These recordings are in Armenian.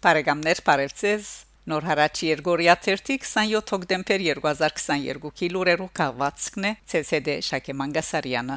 Բարեկամներ, բարևձեզ։ Նոր հարաճ Երգորիա 27 հոկտեմբեր 2022-ի լուրերով կահվածքն է ՑՍԴ Շակե Մանգասարյանը։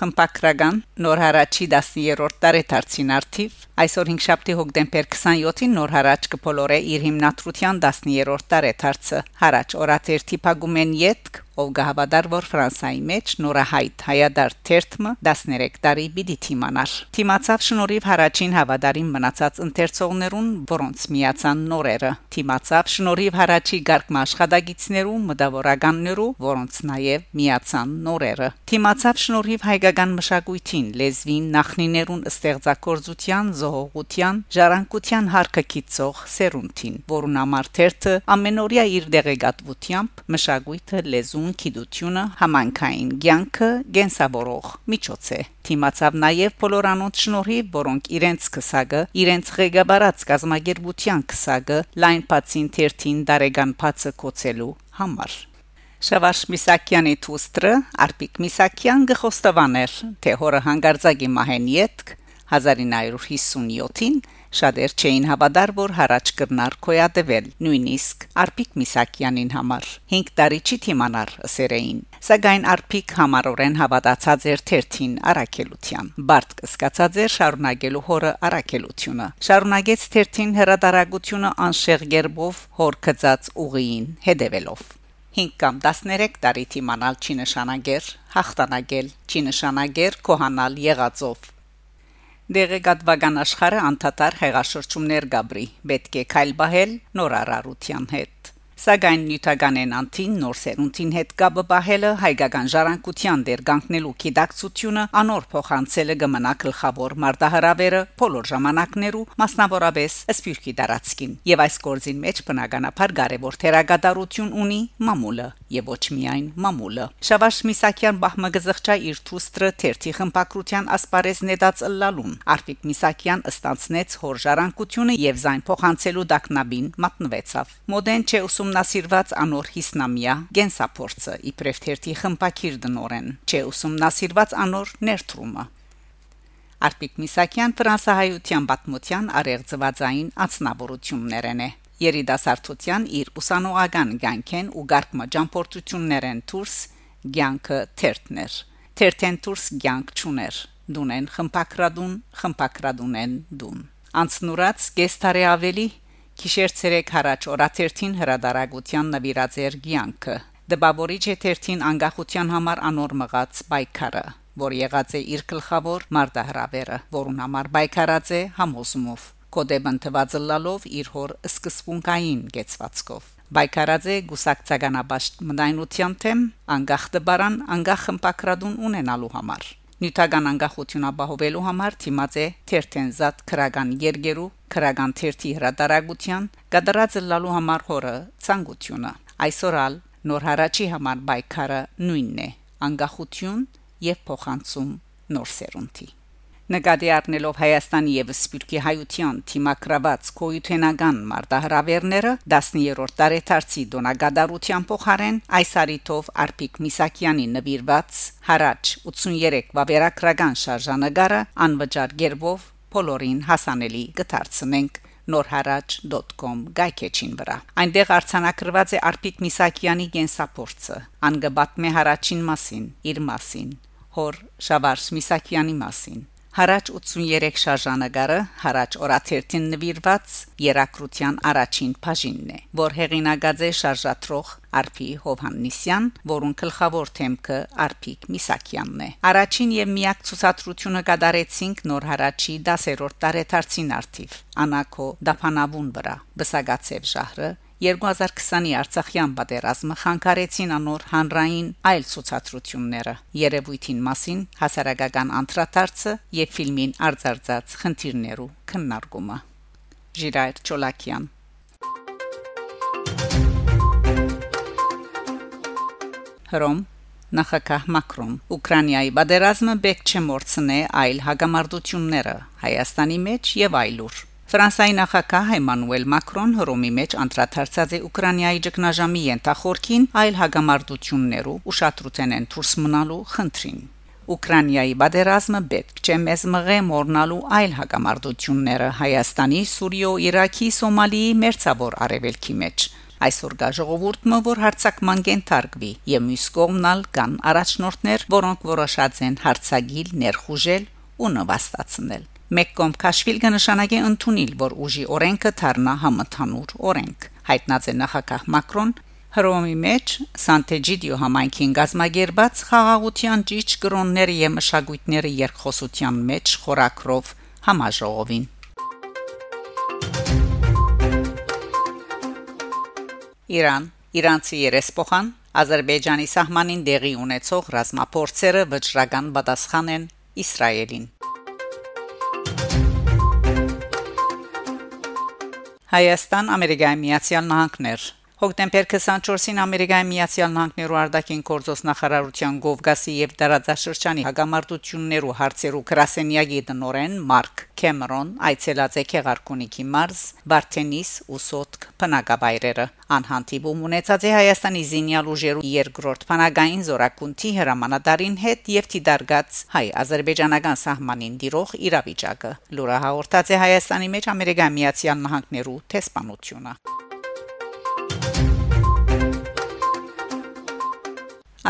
Խմպակրական նոր հարաճի 10-րդ տարեդարձին արդիվ այսօր 5 շաբթի հոկտեմբեր 27-ին նոր հարաճ կփոլորե իր հիմնադրության 10-րդ տարեդարձը հարաճ օրաթերթի փագումեն յետք ով գահավադար որ Ֆրանսայի մեջ նորահայտ հայադար թերթը 13 տարի պիտի թիմանար թիմացավ շնորհիվ հարաճին հավադարին մնացած ընթերցողներուն որոնց միացան նորերը թիմացավ շնորհիվ հարաճի գարկմ աշխատագիցներու մտավորականներու որոնց նաև միացան նորերը թիմացավ շնորհիվ հայկական մշակույթին լեզվին նախնիներուն ստեղծագործության զողողության ժառանգության հարկը կիցող սերունդին որուն համար թերթը ամենօրյա իր դեղեկատվությամբ մշակույթը լեզուն գիտությունը համանքային ցանկը գենսավորող միջոց է թիմացավ նաև բոլորանոց շնորհիվ որոնք իրենց քսագը իրենց ղեկավարած գազագերբության քսագը լայն բացին 13 տարեկան բացը կոչելու համար Շավարշ Միսակյանի թուստրը Արպիկ Միսակյան գխոստովաներ թե հորը հանգարձակի մահենիետ 1957-ին Շատեր չէին հավատար, որ հարաճ կրնար կոյադվել, նույնիսկ Արփիկ Միսակյանին համար 5 տարի չի թիմանար սերեին։ Սակայն Արփիկ համառորեն հավատացած էր թերթին արակելության։ Բարդ կսկացած էր շարունակելու հորը արակելությունը։ Շարունակեց թերթին հրադարագությունը անշեղ գերբով հոր կծած ուղիին հետևելով։ 5 կամ 13 տարի թիմանալ չի նշանակեր հաղթանակել չի նշանակեր կոհանալ եղածով Դեղեկատվական աշխարհը անդադար հեղաշրջումներ գաբրի պետք է քայլ բահել նորարարության հետ Սակայն նյութականեն անտին նոր սերունդին հետ կապը բահելը հայկական ժառանգության դեր կանգնելու կիդակցությունը անոր փոխանցելը կմնա գլխավոր մարտահրավերը բոլոր ժամանակներու մասնավորապես սփյուռքի տարածքին եւ այս կորձին մեջ բնականաբար կարևոր թերագադարություն ունի մամուլը եւ ոչ միայն մամուլը Շավաշ Միսակյան բահմագզղճա իր թուստրը թերթի խմպակրության ասպարեզ նետած ըլլալուն Արփիկ Միսակյան ըստանցնեց հոր ժառանգությունը եւ զայն փոխանցելու դակնաբին մատնվեցավ մոդեն չէ ուսում ուսումնասիրված անոր հիսնամիա գենսապորցը իբրև թերթի խմպակիր դնորեն չէ ուսումնասիրված անոր ներդրումը Արփիկ Միսակյան ֆրանսահայության պատմության արեղծվածային անձնավորություններն է երիտասարդության իր ուսանողական ցանկեն ու գարկմա ճամփորդություններն դուրս ցանկը թերթներ թերթեն դուրս ցանկ ճուներ դունեն խմպակրադուն խմպակրադունեն դուն անցնուրած գեստարե ավելի Քիշեր ցերեկ հարաճ օրաթերթին հրադարագության նվիրած էր ցանկը դպավորիչ է թերթին անկախության համար անոր մղած պայքարը որ եղած է իր գլխավոր մարտահրավերը որուն համար պայքարած է համոզումով կոդեբն թվածը լալով իր հոր սկսվունքային գեցվածքով Բայկարած է գուսակցականաբաշտ մնայնության թեմ անկախ դբարան անկախ խմպակրադուն ունենալու համար Նյութական անկախություն ապահովելու համար թիմած է Թերթենզատ քրական երգերու քրական թերթի հրատարակության կդրած լալու համար հորը ցանկությունը այսօրալ նոր հարաճի համար բայկարը նույնն է. անկախություն եւ փոխանցում նոր սերունդի նկատի առնելով Հայաստանի եւ Սփյուռքի հայության թիմակրաված կոյութենական մարտահրավերները 10-րդ տարեթարցի դոնագադարության փոխարեն այս արիթով Արփիկ Միսակյանի նվիրված հարաճ 83 վավերագրական շարժանագարը անվճար գերբով բոլորին հասանելի կդարձնենք norharaj.com գայքեչին վրա այնտեղ արցանակրված է Արփիկ Միսակյանի գենսապորցը անգաբատմե հարաճին մասին իր մասին հոր Շավարշ Միսակյանի մասին Հարաճ 83 շարժանագարը հարաճ օրաթերթին նվիրված Երակրության առաջին բաժինն է, որ հեղինակած է շարժատրող Արփի Հովհաննիսյան, որուն գլխավոր թեմքը Արփիկ Միսակյանն է։ Առաջին եւ միակ ցուցադրությունը կդարեցինք նոր հարաճի 10-րդ տարեթարցին արդիվ Անակո Դափանավուն վրա, Բսագացև շահրը 2020-ի Արցախյան պատերազմը խանգարեցին անոր հանրային այլ ցուցադրությունները։ Երևույթին մասին հասարակական անդրադարձը եւ ֆիլմին արձարծած խնդիրներու քննարկումը։ Ժիրայր Չոլակյան Հռոմ նախագահ Մակրոն Ուկրաինայի բادرազմը բեք չմորցնե այլ հագամարտությունները Հայաստանի մեջ եւ այլուր Ֆրանսիայի նախագահ Էմանուել Մակրոն Հռոմի մեջ անդրադարձած է Ուկրաինայի ճգնաժամի ենթախորքին այլ հագամարտություններով ուշադրություն են դուրս մնալու խնդրին։ Ուկրաինայի բادرազմը պետք չէ մեզ մղե մորնալու այլ հագամարտությունները Հայաստանի, Սուրիո, Իրաքի, Սոմալիի մերձավոր արևելքի մեջ։ Այսօր գա ժողովուրդը, որ հարցակման կենթարկվի, եւ մյուս կողմնալ կան առաջնորդներ, որոնք որոշած են հարցագիլ ներխուժել ու նվաստացնել մեկ կողմ քաշվիլ կնշանակի ընդունել, որ ուժի օրենքը դառնա համընդհանուր օրենք։ Հայտնած է նախագահ Մակրոն Հռոմի մեջ Սանտեջիդիո համայնքին գազմագերբած խաղաղության ճիչ կրոնները եւ մշակույթները երկխոսության մեջ խորակրով համաժողովին Իրան Իրանցի երեսփոխան Ադրբեջանի սահմանին դեղի ունեցող ռազմապորցերը վճռական պատասխան են Իսրայելին Հայաստան Ամերիկայի Միացյալ Նահանգներ Հոկտեմբեր 24-ին Ամերիկայի Միացյալ Նահանգներու արտաքին գործոս նախարարության Գովգասի եւ Դարաձաշրջանի հագամարտություններու հարցերու գրասենյակի տնորեն Մարկ Կեմերոն այցելած է Քեղարքունիքի մարզ Բարտենիս ու Սոտք բնակավայրերը անհանտիբում ունեցած է Հայաստանի զինյալ ուժերու երկրորդ բանակային զորակունթի հրամանատարին հետ եւ թիդարգած հայ-ադրբեջանական սահմանին դիրող իրավիճակը լուրը հաղորդած է Հայաստանի մեջ Ամերիկայի Միացյալ Նահանգներու տեսփանությունը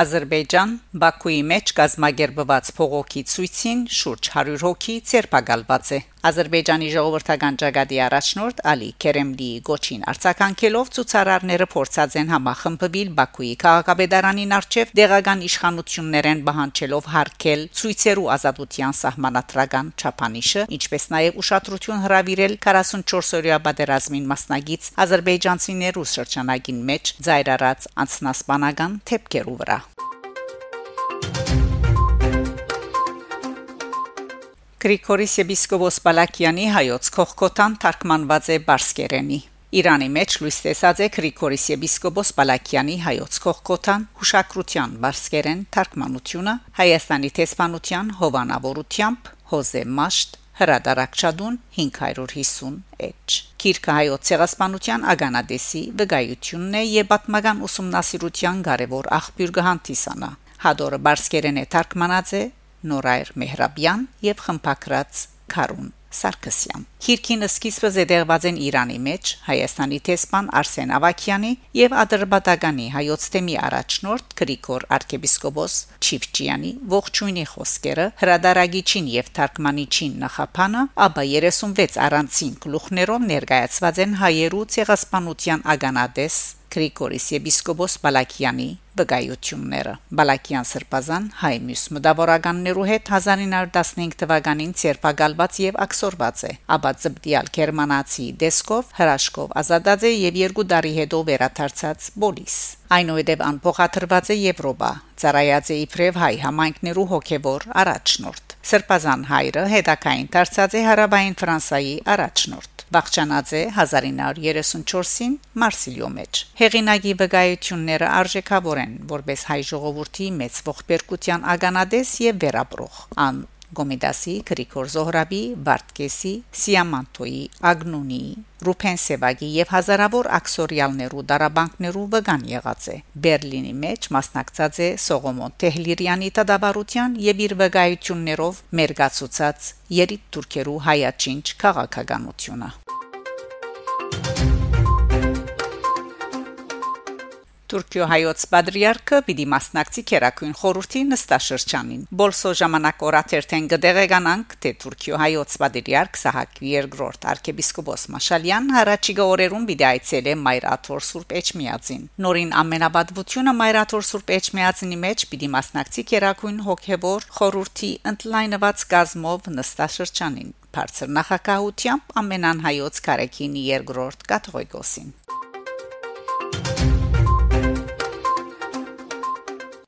Ադրբեջան Բաքուի մեջ գազագերբված փողոքի ցույցին շուրջ 100 հոգի ցերպակալված է Ադրբեջանի ժողովրդական ճակատի առաջնորդ Ալի Քերեմլիի գոչին արձականքելով ցուցարարները փորձած են համախմբվել Բաքուի քաղաքապետարանին արչև դեղական իշխանություններեն բանջելով հարկել ցույցերու ազատության սահմանադրական չափանիշը ինչպես նաև ուշադրություն հրավիրել 44-օրյա պատերազմին մասնագից ադրբեջանցիներու շրջանագին մեջ զայրարած անցնասպանական թեփքերու վրա Գրիգորիս եպիսկոպոս Պալակյանի հայոց քողկոտան թարգմանված է բարսկերենի Իրանի մեջ լույս տեսած է Գրիգորիս եպիսկոպոս Պալակյանի հայոց քողկոտան հուշակրության բարսկերեն թարգմանությունը Հայաստանի տեսփանության հովանավորությամբ Հոզե Մաշտ հրադարակչադուն 550 էջ Քիրքը հայոց ցեղասպանության ագանադեսի վկայությունն է եւ պատմական ուսումնասիրության կարևոր աղբյուր կհանդիսանա Հադորը բարսկերեն է թարգմանած է Նորայր Մեհրաբյան եւ խմփակրած Քարուն Սարգսյան։ Քիրքին սկիզբը զետեղված են Իրանի մեջ Հայաստանի տեսփան Արսեն Ավակյանի եւ Ադրբատականի հայոց թեմի առաջնորդ Գրիգոր arczepiskopos Չիվչյանի ողջույնի խոսքերը հրադարագիչին եւ թարգմանիչին նախապանը, ապա 36 առանցին գլուխներով ներկայացված են հայերու ցեղասպանության ագանադես Գրիգորիս եպիսկոպոս Բալակյանի վկայությունները Բալակյան Սրբազան հայ մյուս մտավորականներու հետ 1915 թվականին ցերպակալված եւ ակսորված է ապա ծբդիալ գերմանացի դեսկով հրաշքով ազատած է եւ երկու տարի հետո վերադարձած Բոլիս այնուհետև անփոխադրված է Եվրոպա ծառայած է իբրև հայ համայնքներու հոգեվոր առաջնորդ Սրբազան հայրը հետակային դարձած է հարավային Ֆրանսայի առաջնորդ Բաղճանաձե 1934-ին Մարսիլիո մեջ հեղինակի վկայությունները արժեքավոր են որբես հայ ժողովրդի մեծ ողբերգության ագանադես եւ վերապրող ան Գոմիդասի, Գրիգոր Զոհրաբի, Վարդկեսի, Սիամանտոյի, Ագնունի, Ռուփեն Սևագի եւ հազարավոր աքսորիալներու դարաբանկներու վգան եղած է։ Բերլինի մեջ մասնակցած է Սողոմոն Տեհլիրյանի տադավարության եւ իր վկայություններով մերգացուցած երիտ թուրքերու հայաչինչ քաղաքականությունը։ Թուրքիո հայոց պատրիարքը պիտի մասնակցի քերակույն խորհրդի նստաշրջանին։ Բոլսո ժամանակ օրաթերթեն գդեղեկանանք, թե Թուրքիո հայոց պատրիարք Սահակ II arczepiskopos Մաշալյան հարաճիգա օրերուն պիտի այցելե Մայրաթոր Սուրբ Էջմիածին։ Նորին ամենաբadvությունը Մայրաթոր Սուրբ Էջմիածինի մեջ պիտի մասնակցի քերակույն հոգեվոր խորհրդի ընդլայնված գազմով նստաշրջանին։ Բարձր նախակահությամբ ամենան հայոց կարեկինի երկրորդ կաթողիկոսին